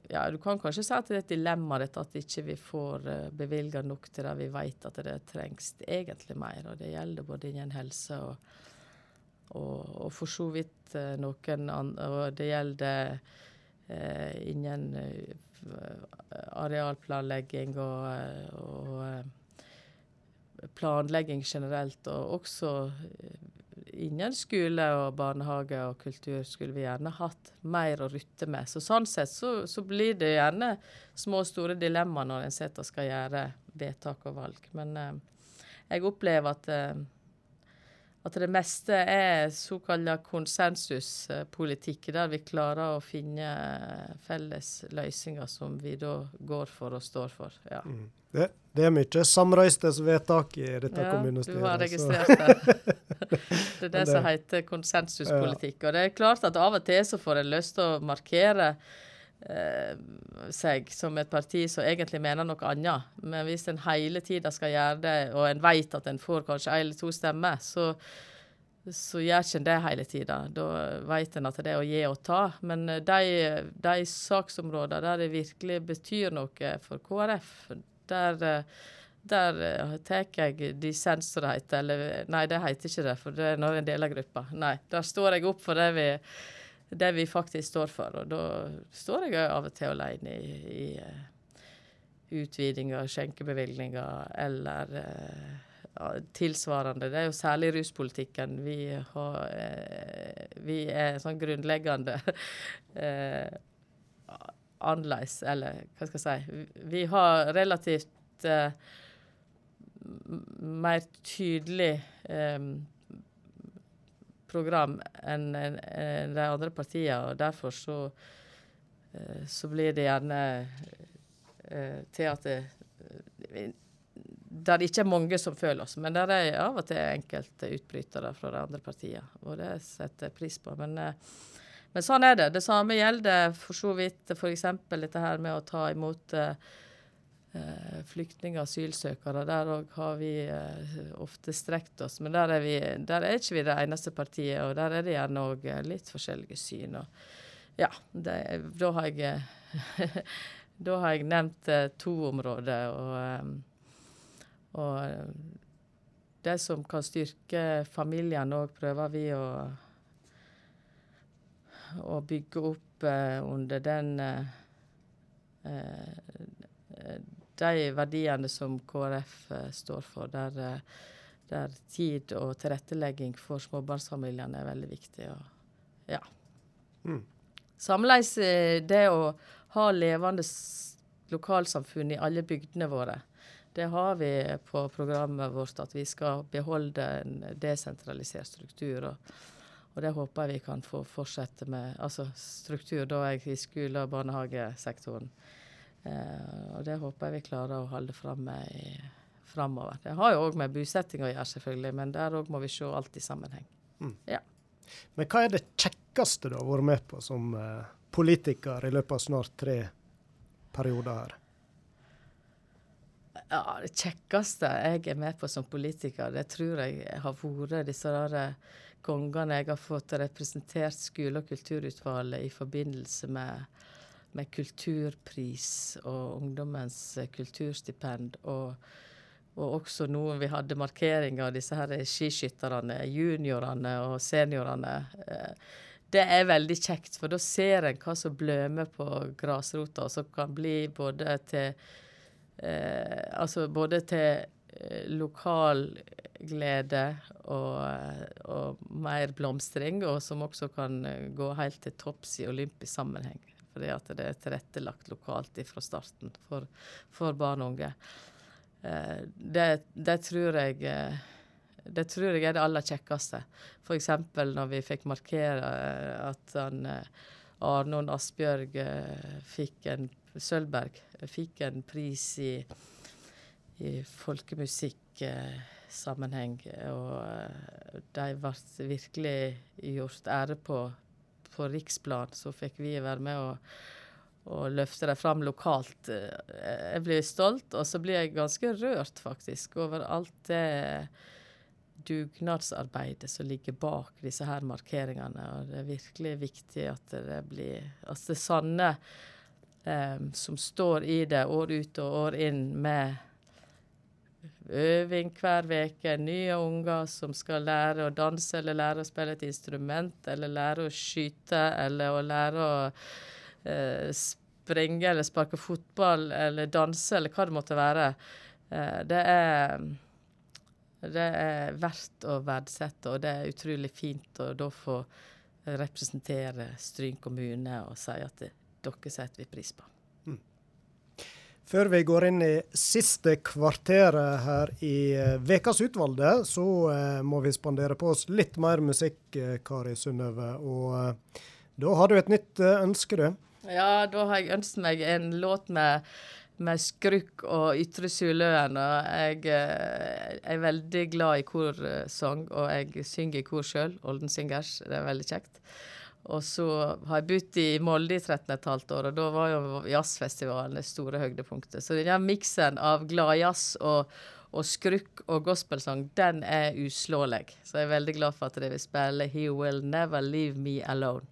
ja, du kan kanskje si at det er et dilemma dette at ikke vi får uh, eh, bevilga nok til det vi vet at det trengs egentlig mer. Og det gjelder både innen helse og, og, og for så vidt uh, noen andre Og det gjelder eh, innen arealplanlegging og, og planlegging generelt, og også innen skole og barnehage og kultur skulle vi gjerne hatt mer å rutte med. Så sånn sett så, så blir det gjerne små og store dilemmaer når en sitter og skal gjøre vedtak og valg. Men eh, jeg opplever at, eh, at det meste er såkalt konsensuspolitikk, der vi klarer å finne felles løsninger som vi da går for og står for. Ja. Mm. Det, det, er mye samrøystes vedtak i dette ja, kommunestyret. Du har registrert det. <laughs> det er det som heter konsensuspolitikk. Og det er klart at av og til så får en lyst til å markere eh, seg som et parti som egentlig mener noe annet. Men hvis en hele tida skal gjøre det, og en vet at en får kanskje én eller to stemmer, så, så gjør ikke en det hele tida. Da vet en at det er å gi og ta. Men eh, de, de saksområdene der det virkelig betyr noe for KrF, der eh, der uh, tar jeg dissens, som det heter. Eller nei, det heter ikke det, for det er når en deler gruppa. Nei, der står jeg opp for det vi, det vi faktisk står for. Og da står jeg av og til alene i, i uh, utvidinger, skjenkebevilgninger eller uh, tilsvarende. Det er jo særlig ruspolitikken vi har Vi er sånn grunnleggende <laughs> annerledes, eller hva skal jeg si Vi har relativt mer tydelig eh, program enn en, en de andre partiene. og Derfor så, eh, så blir det gjerne eh, til at det, der det ikke er mange som føler oss. Men der er av og til enkelte utbrytere fra de andre partiene, og det setter jeg pris på. Men, men, sånn er det. Det samme gjelder for så vidt f.eks. dette her med å ta imot eh, eh, flyktninger og asylsøkere. Der òg har vi eh, ofte strekt oss. Men der er, vi, der er ikke vi det eneste partiet, og der er det gjerne òg eh, litt forskjellige syn. Og ja, det, da har jeg <laughs> Da har jeg nevnt eh, to områder. Og, eh, og det som kan styrke familiene òg, prøver vi å, å bygge opp eh, under den de verdiene som KrF uh, står for, der, uh, der, tid og tilrettelegging for småbarnsfamiliene er veldig viktig. Og, ja. Mm. Samleis uh, det å ha levende lokalsamfunn i alle bygdene våre. Det har vi på programmet vårt, at vi skal beholde en desentralisert struktur. og og det håper jeg vi kan få fortsette med. Altså struktur, da jeg i skole- og barnehagesektoren. Eh, og det håper jeg vi klarer å holde fram med framover. Det har jo òg med bosetting å gjøre, selvfølgelig, men der òg må vi se alt i sammenheng. Mm. Ja. Men hva er det kjekkeste du har vært med på som uh, politiker i løpet av snart tre perioder her? Ja, Det kjekkeste jeg er med på som politiker, det tror jeg har vært disse rare gangene jeg har fått representert skole- og kulturutvalget i forbindelse med med kulturpris og ungdommens kulturstipend. Og, og også nå vi hadde markering av disse her skiskytterne, juniorene og seniorene. Eh, det er veldig kjekt, for da ser en hva som blømer på grasrota, og som kan bli både til eh, Altså både til eh, lokal glede og, og, mer blomstring, og som også kan gå helt til topps i olympisk sammenheng fordi at det er tilrettelagt lokalt fra starten for, for, barn og unge. Eh, det, det, tror jeg eh, det tror jeg er det aller kjekkeste. F.eks. når vi fikk markere eh, at han, Arnon Asbjørg fikk en Sølberg fikk en pris i, i folkemusikksammenheng. Og de ble virkelig gjort ære på på riksplan, så fikk vi være med og, og løfte dem fram lokalt. Jeg blir stolt, og så blir jeg ganske rørt, faktisk, over alt det dugnadsarbeidet som ligger bak disse her markeringene. Og det er virkelig viktig at det blir at det sanne eh, som står i det år ut og år inn med øving hver uke. Nye unger som skal lære å danse, eller lære å spille et instrument, eller lære å skyte, eller å lære å eh, springe, eller sparke fotball, eller danse, eller hva det måtte være. Eh, det er det er verdt å verdsette, og det er utrolig fint å da få representere Stryn kommune og si at det, dere setter vi pris på. Før vi går inn i siste kvarteret her i Vekas eh, utvalgte, så eh, må vi spandere på oss litt mer musikk, eh, Kari Synnøve. Og eh, da har du et nytt eh, ønske, du? Ja, da har jeg ønsket meg en låt med med Skrukk og Ytre Suløen. Og jeg, eh, er veldig glad i korsang, og jeg synger i kor sjøl. Olden Singers. Det er veldig kjekt. Og så har jeg bodd i Molde i 13 15 år, og da var jo jazzfestivalen det store høydepunktet. Så den miksen av gladjazz og, og skrukk og gospelsang, den er uslåelig. Så jeg er veldig glad for at de vil spille 'He Will Never Leave Me Alone'.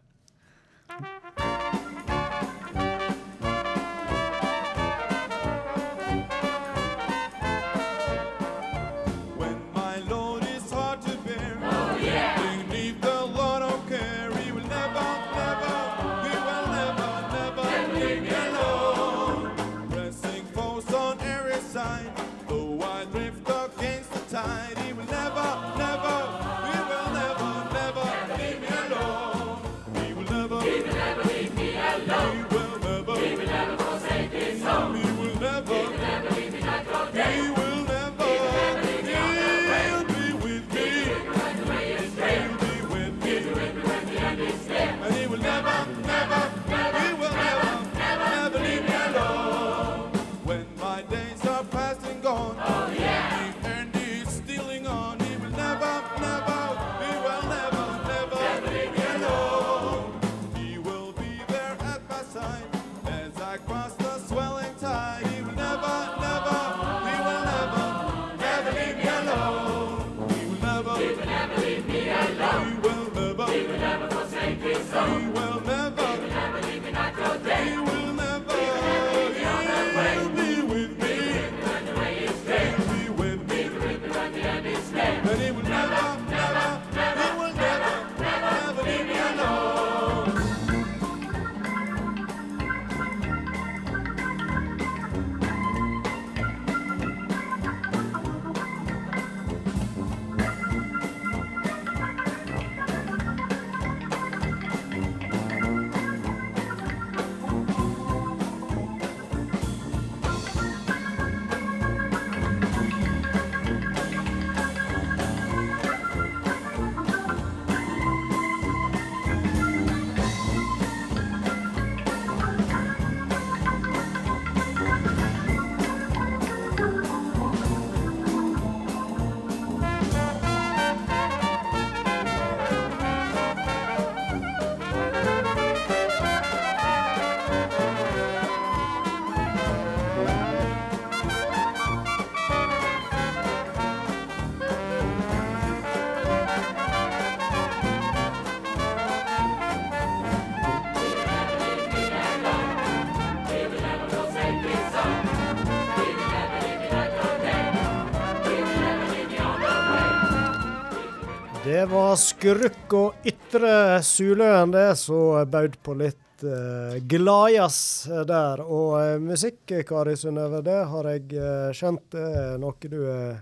Det var Skrukk og Ytre Suløen det som bød på litt uh, gladjazz der. Og uh, musikk, Kari Synnøve, det har jeg uh, skjønt er noe du er,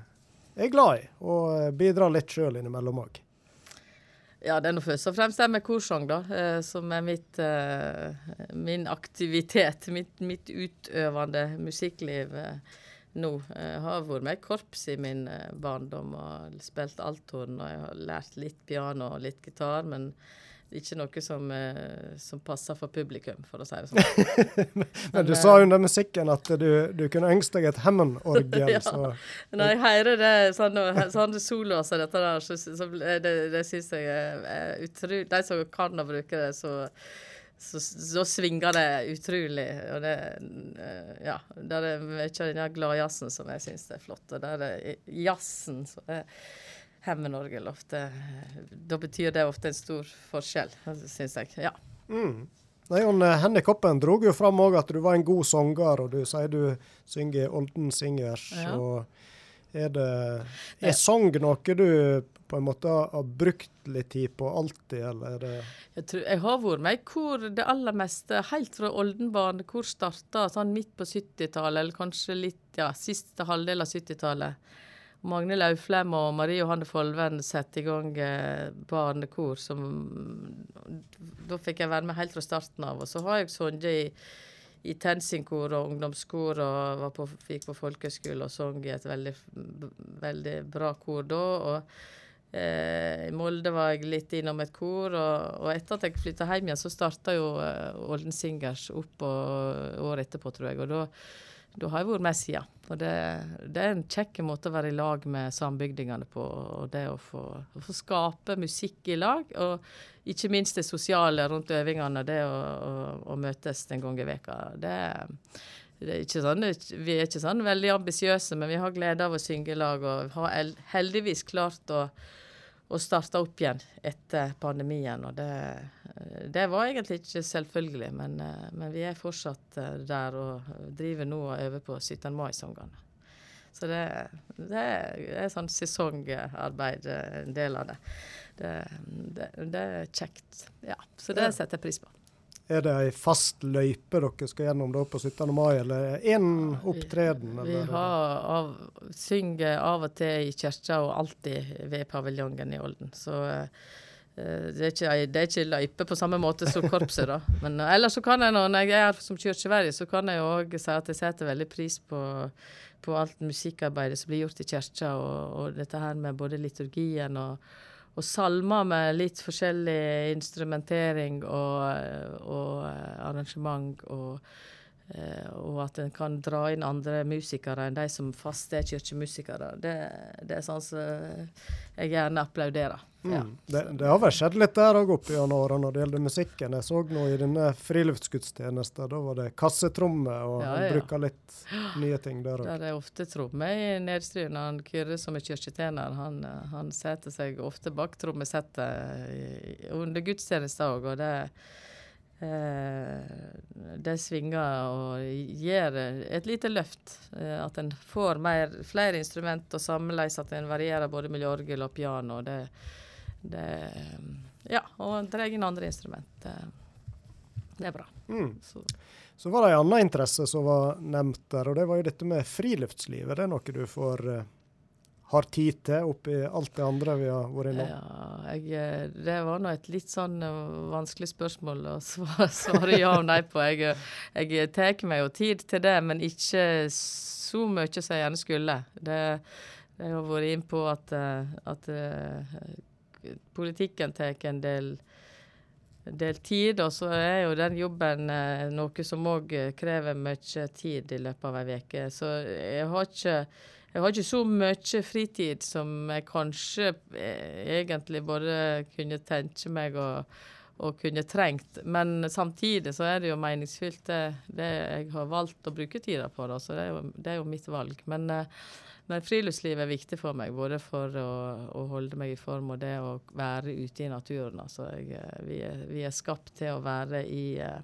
er glad i, og bidrar litt sjøl innimellom òg. Ja, det er nå først og fremst det med korsang, da, som er mitt, min aktivitet. Mitt, mitt utøvende musikkliv eh, nå. Jeg har vært med i korps i min eh, barndom og spilt althorn. Og jeg har lært litt piano og litt gitar, men ikke noe som, eh, som passer for publikum, for å si det sånn. <laughs> Men du eh, sa under musikken at du, du kunne ønske deg et Hammond-orgel, <laughs> Ja. så Når jeg hører det, sånne, sånne soloer som dette der, så, så det, det syns jeg er utrolig De som kan å bruke det, så, så, så svinger det utrolig. Og det eh, Ja. det er mye av den gladjazzen som jeg syns er flott. Og det er jazzen som er Hemmenorgel ofte Da betyr det ofte en stor forskjell, syns jeg. Ja. mm. Nei, og Henny Koppen dro jo fram òg at du var en god sanger, og du sier du synger Olden Singers. Ja. og er det Er sang noe du på en måte har brukt litt tid på alltid, eller er det Jeg, tror, jeg har vært med i kor det aller meste, helt fra Oldenbarn. Kor starta sånn midt på 70-tallet, eller kanskje litt ja, siste halvdel av 70-tallet. Magne Lauflem og Marie Johanne Folven satte i gang eh, barnekor som Da fikk jeg være med helt fra starten av. Og så har jeg sunget i, i Tensinkor og ungdomskor og på, gikk på folkehøyskole og sang i et veldig, veldig bra kor da. og Eh, I Molde var jeg litt innom et kor, og, og etter at jeg flytta hjem igjen, så starta jo eh, Olden Singers opp og, året etterpå, tror jeg. Og da da har jeg vært med siden. Og det, det er en kjekk måte å være i lag med sambygdingene på. Og det å få, å få skape musikk i lag. Og ikke minst det sosiale rundt øvingene. Det å, å, å møtes en gang i veka. Det, det er ikke sånn, vi er ikke sånn veldig ambisiøse, men vi har glede av å synge i lag. Og har heldigvis klart å, å starta opp igjen etter pandemien. Og det, det var egentlig ikke selvfølgelig, men, eh, men vi er fortsatt eh, der og driver nå og øver på 17. mai-sangene. Så det, det er sånn sesongarbeid, eh, en del av det. Det, det, det er kjekt. Ja, så det setter jeg pris på. Er det ei fast løype dere skal gjennom da på 17. mai, eller én opptreden? Vi eller? har av, synger av og til i kirka og alltid ved paviljongen i Olden. Så uh, det, er ikke, det er ikke løype på samme måte som korpset, da. <laughs> Men uh, ellers så kan jeg, når jeg er her som kirkeverge, så kan jeg òg si at jeg setter veldig pris på, på alt musikkarbeidet som blir gjort i kirka, og, og dette her med både liturgien og og salmer med litt forskjellig instrumentering og, og eh, arrangement. Og, og at en kan dra inn andre musikere enn de som fast er kirkemusikere. Det, det er sånn som jeg gjerne applauderer. Ja. Mm. Det, det har vel skjedd litt der òg opp gjennom åra når det gjelder musikken. Jeg så nå i denne friluftsgudstjenesten, da var det kassetrommer, og Ja, ja. bruker litt nye ting der òg. det er ofte tromme i nedstryen. Han Kyrre som er kirketjener, han, eh, han setter seg ofte bak trommesettet under gudstjenester òg, og det eh, det svinger og gir et lite løft. Eh, at en får mer, flere instrument, og sammenleis at en varierer både med orgel og piano. Det, det Ja, og drar inn andre instrument. Det, det er bra. Mm. Så. Så var det ei anna interesse som var nevnt der, og det var jo dette med friluftslivet. Det er noe du får eh, har tid til oppi alt det andre vi har vært innom? Ja, jeg, eh, det var nå et litt sånn eh, vanskelig spørsmål å <laughs> svare, svare ja og nei på. Jeg, eh, jeg tar meg jo tid til det, men ikke så mye som jeg gjerne skulle. Det, jeg har vært inn på at, at politikken tar en del, del tid, og så er jo den jobben noe som òg krever mye tid i løpet av ei uke. Så jeg har ikke jeg har ikke så mye fritid som jeg kanskje eh, egentlig bare kunne tenke meg og, og kunne trengt. Men samtidig så er det jo meningsfylt det, det jeg har valgt å bruke tida på. Da, så det er, jo, det er jo mitt valg. Men, Nei, friluftsliv er viktig for meg, både for å, å holde meg i form og det å være ute i naturen. Altså jeg, eh, vi, er, vi er skapt til å være i eh,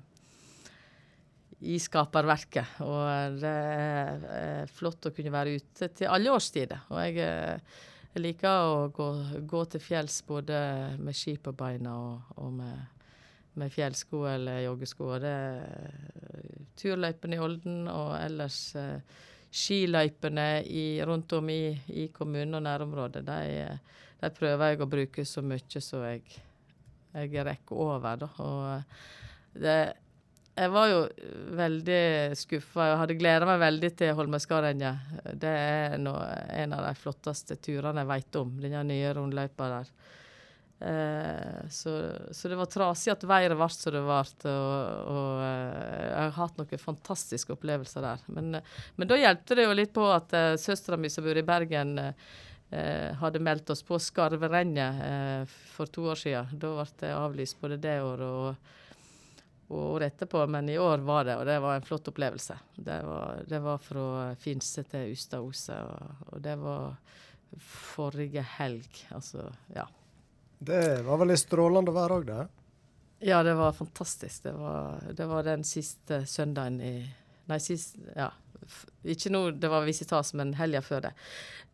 i skaperverket. Og det er eh, flott å kunne være ute til alle årstider. Og jeg, eh, jeg liker å gå, gå til fjells både med ski på beina og, og med, med fjellsko eller joggesko. Og det er turløypene i Olden og ellers eh, skiløypene i, rundt om i, i kommunen og nærområdet. De, eh, de prøver jeg å bruke så mye som jeg, jeg rekker over. Da. Og det jeg var jo veldig skuffa. Jeg hadde gleda meg veldig til Holmenskarennet. Det er nå en av de flotteste turene jeg vet om, denne nye rundløypa der. Eh, så, så det var trasig at været ble som det ble, og, og eh, jeg har hatt noen fantastiske opplevelser der. Men, men da hjelpte det jo litt på at uh, søstera mi som bor i Bergen, eh, hadde meldt oss på Skarverennet eh, for to år siden. Da ble det avlyst både det året og året etterpå, men i år var det, og det var en flott opplevelse. Det var, det var fra Finse til Ustaose, og, og det var forrige helg. Altså, ja. Det var vel i strålende vær òg, det? Ja, det var fantastisk. Det var, det var den siste søndagen i Nei, sist Ja. Ikke nå det var visitas, men helga før det.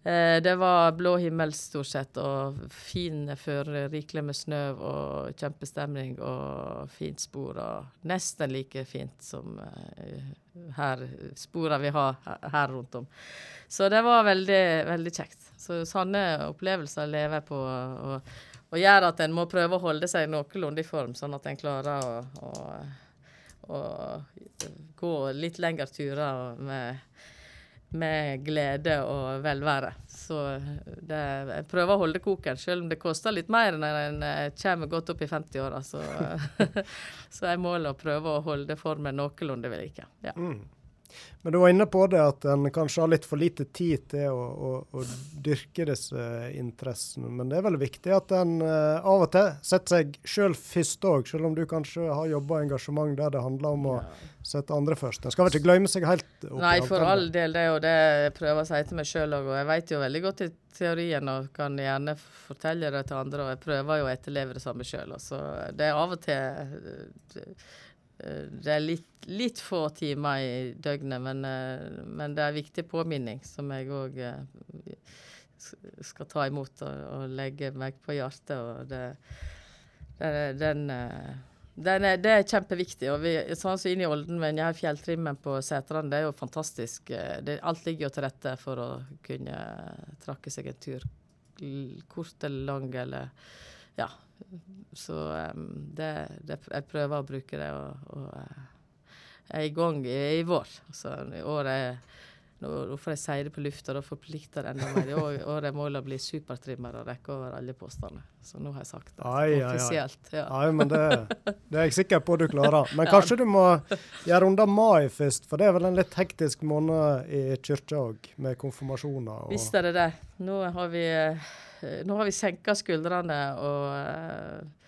Eh, det var blå himmel stort sett, og fin føre, rikelig med snø og kjempestemning og fint spor. Og nesten like fint som eh, her sporene vi har her rundt om. Så det var veldig, veldig kjekt. Så sånne opplevelser lever jeg på. og og gjør at en må prøve å holde seg noenlunde i form, sånn at en klarer å, å, å gå litt lengre turer med, med glede og velvære. Så det, jeg prøver å holde koken, selv om det koster litt mer når en eh, kommer godt opp i 50-åra. Så, <laughs> så er målet å prøve å holde formen noenlunde ved like. Ja. Mm. Men du var inne på det at en kanskje har litt for lite tid til å, å, å dyrke disse interessene. Men det er vel viktig at en uh, av og til setter seg sjøl først òg, selv om du kanskje har jobba engasjement der det handler om å sette andre først. En skal vel ikke glemme seg helt Opp Nei, for alt all del. Det er jo det jeg prøver å si til meg sjøl òg. Og jeg vet jo veldig godt i teorien og kan gjerne fortelle det til andre. Og jeg prøver jo å etterleve det samme sjøl. Så det er av og til det, det er litt, litt, få timer i døgnet, men, eh, men det er en viktig påminning som jeg òg skal ta imot og, og, legge meg på hjertet. og det, det, den den er, det er kjempeviktig. og vi, sånn som Inn i Olden med denne fjelltrimmen på Setrand, det er jo fantastisk. Eh, det, alt ligger jo til rette for å kunne trakke seg en tur. Kort eller lang eller Ja, så det, det, jeg prøver å bruke det, og, og jeg er i gang i, i vår. Altså, i år er nå, får jeg si det på lufta, da forplikter det enda mer. I år, år er målet å bli supertrimmer og rekke over alle postene. Så nå har jeg sagt det ai, offisielt. Ja. Ai, men det, det, er jeg sikker på du klarer. <laughs> Men kanskje du må gjøre unna mai først, for det er vel en litt hektisk måned i kirka òg, med konfirmasjoner. Og Visst er det det. Nå har vi eh, nå har vi senka skuldrene og, eh,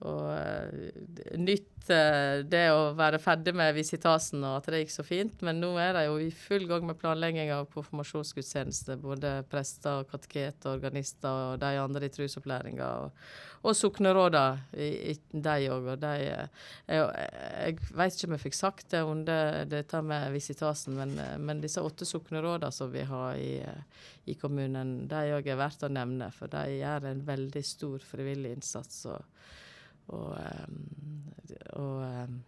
og eh, nytt eh, det å være ferdig med visitasen og at det gikk så fint. Men nå er de jo i full gang med planlegging av konfirmasjonsgudstjeneste. Både prester, kateketer, organister og de andre i trusopplæringa. Og, og soknerådene, de òg. Og de Jeg, jeg vet ikke om jeg fikk sagt det under dette med visitasen, men, men disse åtte soknerådene som vi har i, i kommunen, de òg er verdt å nevne. For de gjør en veldig stor frivillig innsats. og og, og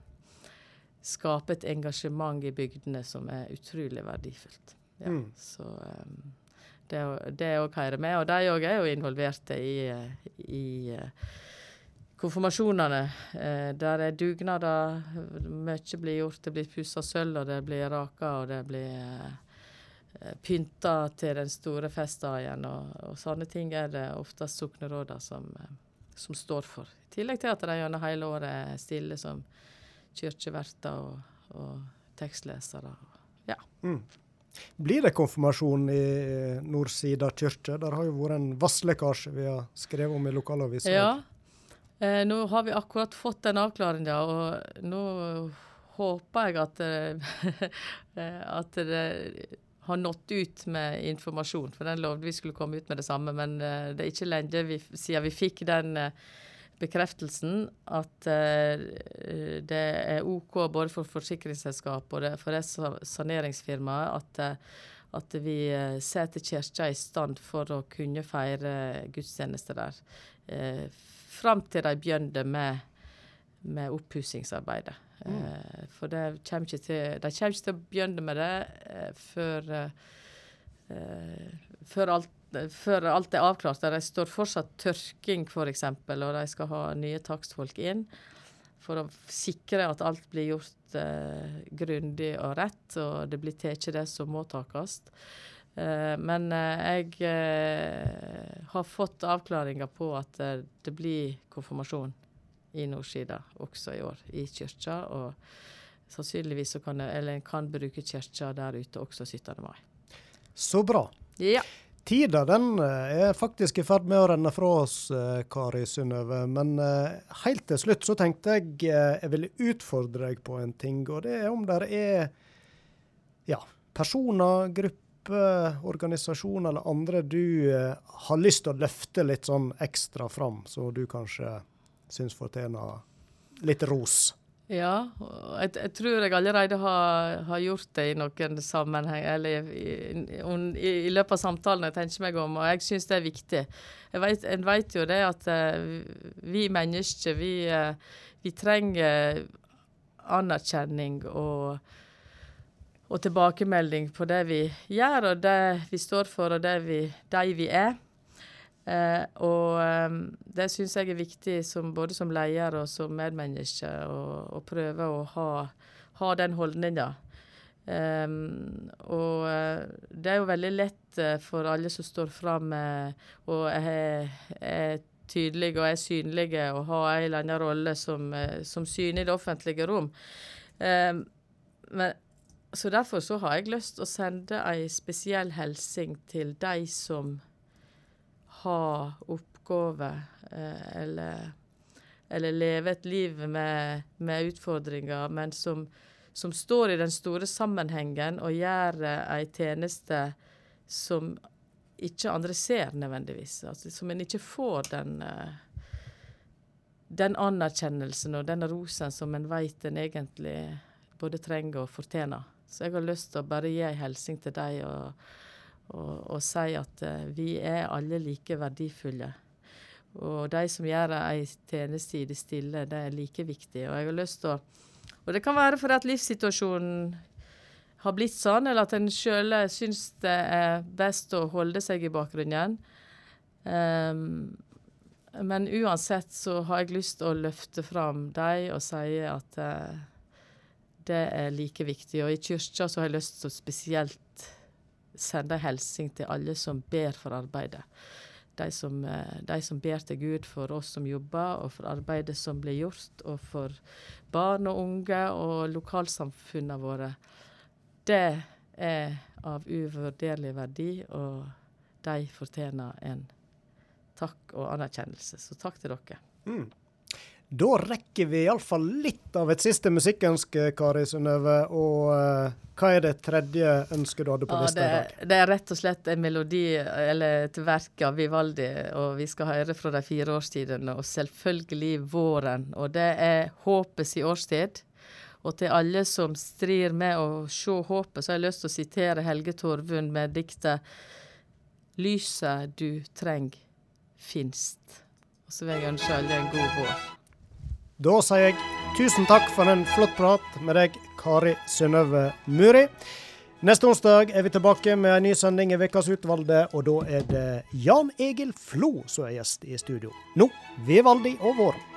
skape et engasjement i bygdene som er utrolig verdifullt. Ja, mm. Så det òg hører med. Og de òg er jo involverte i, i konfirmasjonene. Der er dugnader. Mye blir gjort. Det blir pussa sølv, og det blir raka, og det blir pynta til den store festdagen. Og, og sånne ting er det oftest soknerådene som, som står for. I tillegg til at de gjennom hele året stiller stille som kirkeverter og, og tekstlesere. Ja. Mm. Blir det konfirmasjon i Nordsida kirke? Der har jo vært en vasslekkasje vi har skrevet om i lokalavisa. Ja. Eh, nå har vi akkurat fått den avklaringa, og nå håper jeg at, <laughs> at det har nådd ut med informasjon. For den lovde vi skulle komme ut med det samme, men uh, det er ikke lenge vi, siden vi fikk den uh, bekreftelsen at uh, det er OK både for forsikringsselskap og det, for det saneringsfirmaet at, at vi setter kirka i stand for å kunne feire gudstjeneste der. fram til de begynte med, med oppussingsarbeidet. Mm. Eh, for de kommer ikke til å begynne med det eh, før, eh, før, alt, før, alt, er avklart. De står fortsatt tørking, f.eks., og de skal ha nye takstfolk inn. For å sikre at alt blir gjort eh, grundig og rett, og det blir tatt det som må takes. Eh, men eh, jeg har fått avklaringer på at det blir konfirmasjon i Nordsida også i år, i kirka. Og sannsynligvis så kan, eller en kan bruke kirka der ute også 17. mai. Så bra. Ja. Tida den eh, er faktisk i ferd med å renne fra oss, eh, Kari Synnøve. Men eh, helt til slutt så tenkte jeg jeg ville utfordre deg på en ting. Og det er om det er ja, personer, grupper, organisasjoner eller andre du har lyst til å løfte litt sånn ekstra fram, så du kanskje syns fortjener litt ros. Ja, jeg, jeg, tror jeg allerede har, har, gjort det i noen sammenheng, eller i, i, i, løpet av samtalen jeg tenker meg om, og jeg syns det er viktig. Vet, en vet jo det at uh, vi mennesker, vi, uh, vi trenger anerkjenning og, og, tilbakemelding på det vi gjør, og det vi står for, og det vi, de vi er. Eh, og um, det syns jeg er viktig som, både som leder og som medmenneske, å, prøve å ha, ha den holdninga. Um, og uh, det er jo veldig lett uh, for alle som står fram uh, og er, er tydelige og er synlige og har en eller annen rolle som, som syner i det offentlige rom. Um, men så derfor så har jeg lyst til å sende ei spesiell hilsen til de som har oppgaver eh, eller, eller leve et liv med, med utfordringer, men som, som står i den store sammenhengen og gjør eh, ei tjeneste som ikke andre ser nødvendigvis. Altså, som en ikke får den eh, den anerkjennelsen og den rosen som en vet en egentlig både trenger og fortjener. Så jeg har lyst til å bare gi en hilsen til deg og, og, si at uh, vi er alle like verdifulle. Og de som gjør ei tjeneste i det stille, det er like viktig. Og jeg har lyst å Og det kan være fordi at livssituasjonen har blitt sånn, eller at en sjøl syns det er best å holde seg i bakgrunnen. Um, men uansett så har jeg lyst til å løfte fram dem og si at uh, det er like viktig. Og i kirka så har jeg lyst til å spesielt sende en hilsen til alle som ber for arbeidet. De som, uh, de som, ber til Gud for oss som jobber, og for arbeidet som blir gjort, og for barn og unge og lokalsamfunnene våre. Det er av uvurderlig verdi, og de fortjener en takk og anerkjennelse. Så takk til dere. Mm. Da rekker vi iallfall litt av et siste musikkønske, Kari Synnøve. Og uh, hva er det tredje ønsket du hadde på ja, lista i dag? Det er rett og slett en melodi, eller et verk av Vivaldi. Og vi skal høre fra de fire årstidene, og selvfølgelig våren. Og det er håpets i årstid. Og til alle som strir med å se håpet, så har jeg lyst til å sitere Helge Torvund med diktet 'Lyset du treng' finst. Og så vil jeg ønske alle en god vår. Da sier jeg tusen takk for en flott prat med deg, Kari Synnøve Muri. Neste onsdag er vi tilbake med en ny sending i Ukas utvalgte, og da er det Jan Egil Flo som er gjest i studio. Nå Vivaldi og våren.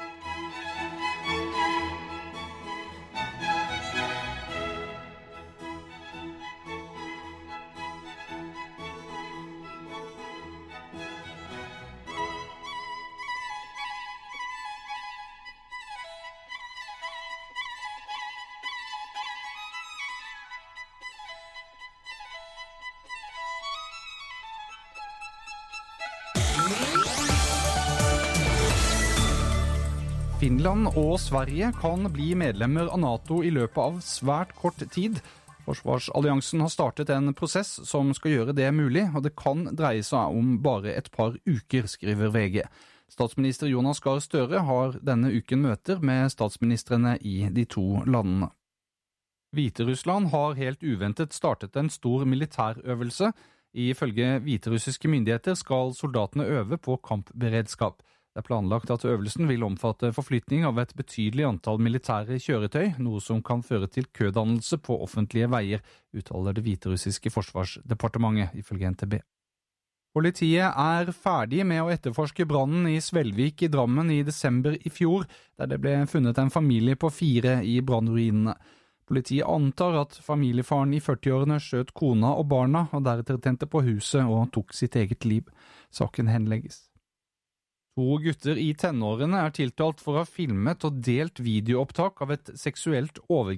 Finland og Sverige kan bli medlemmer av Nato i løpet av svært kort tid. Forsvarsalliansen har startet en prosess som skal gjøre det mulig, og det kan dreie seg om bare et par uker, skriver VG. Statsminister Jonas Gahr Støre har denne uken møter med statsministrene i de to landene. Hviterussland har helt uventet startet en stor militærøvelse. Ifølge hviterussiske myndigheter skal soldatene øve på kampberedskap. Det er planlagt at øvelsen vil omfatte forflytning av et betydelig antall militære kjøretøy, noe som kan føre til kødannelse på offentlige veier, uttaler det hviterussiske forsvarsdepartementet, ifølge NTB. Politiet er ferdig med å etterforske brannen i Svelvik i Drammen i desember i fjor, der det ble funnet en familie på fire i brannruinene. Politiet antar at familiefaren i 40-årene skjøt kona og barna, og deretter tente på huset og tok sitt eget liv. Saken henlegges. To gutter i tenårene er tiltalt for å ha filmet og delt videoopptak av et seksuelt overgrep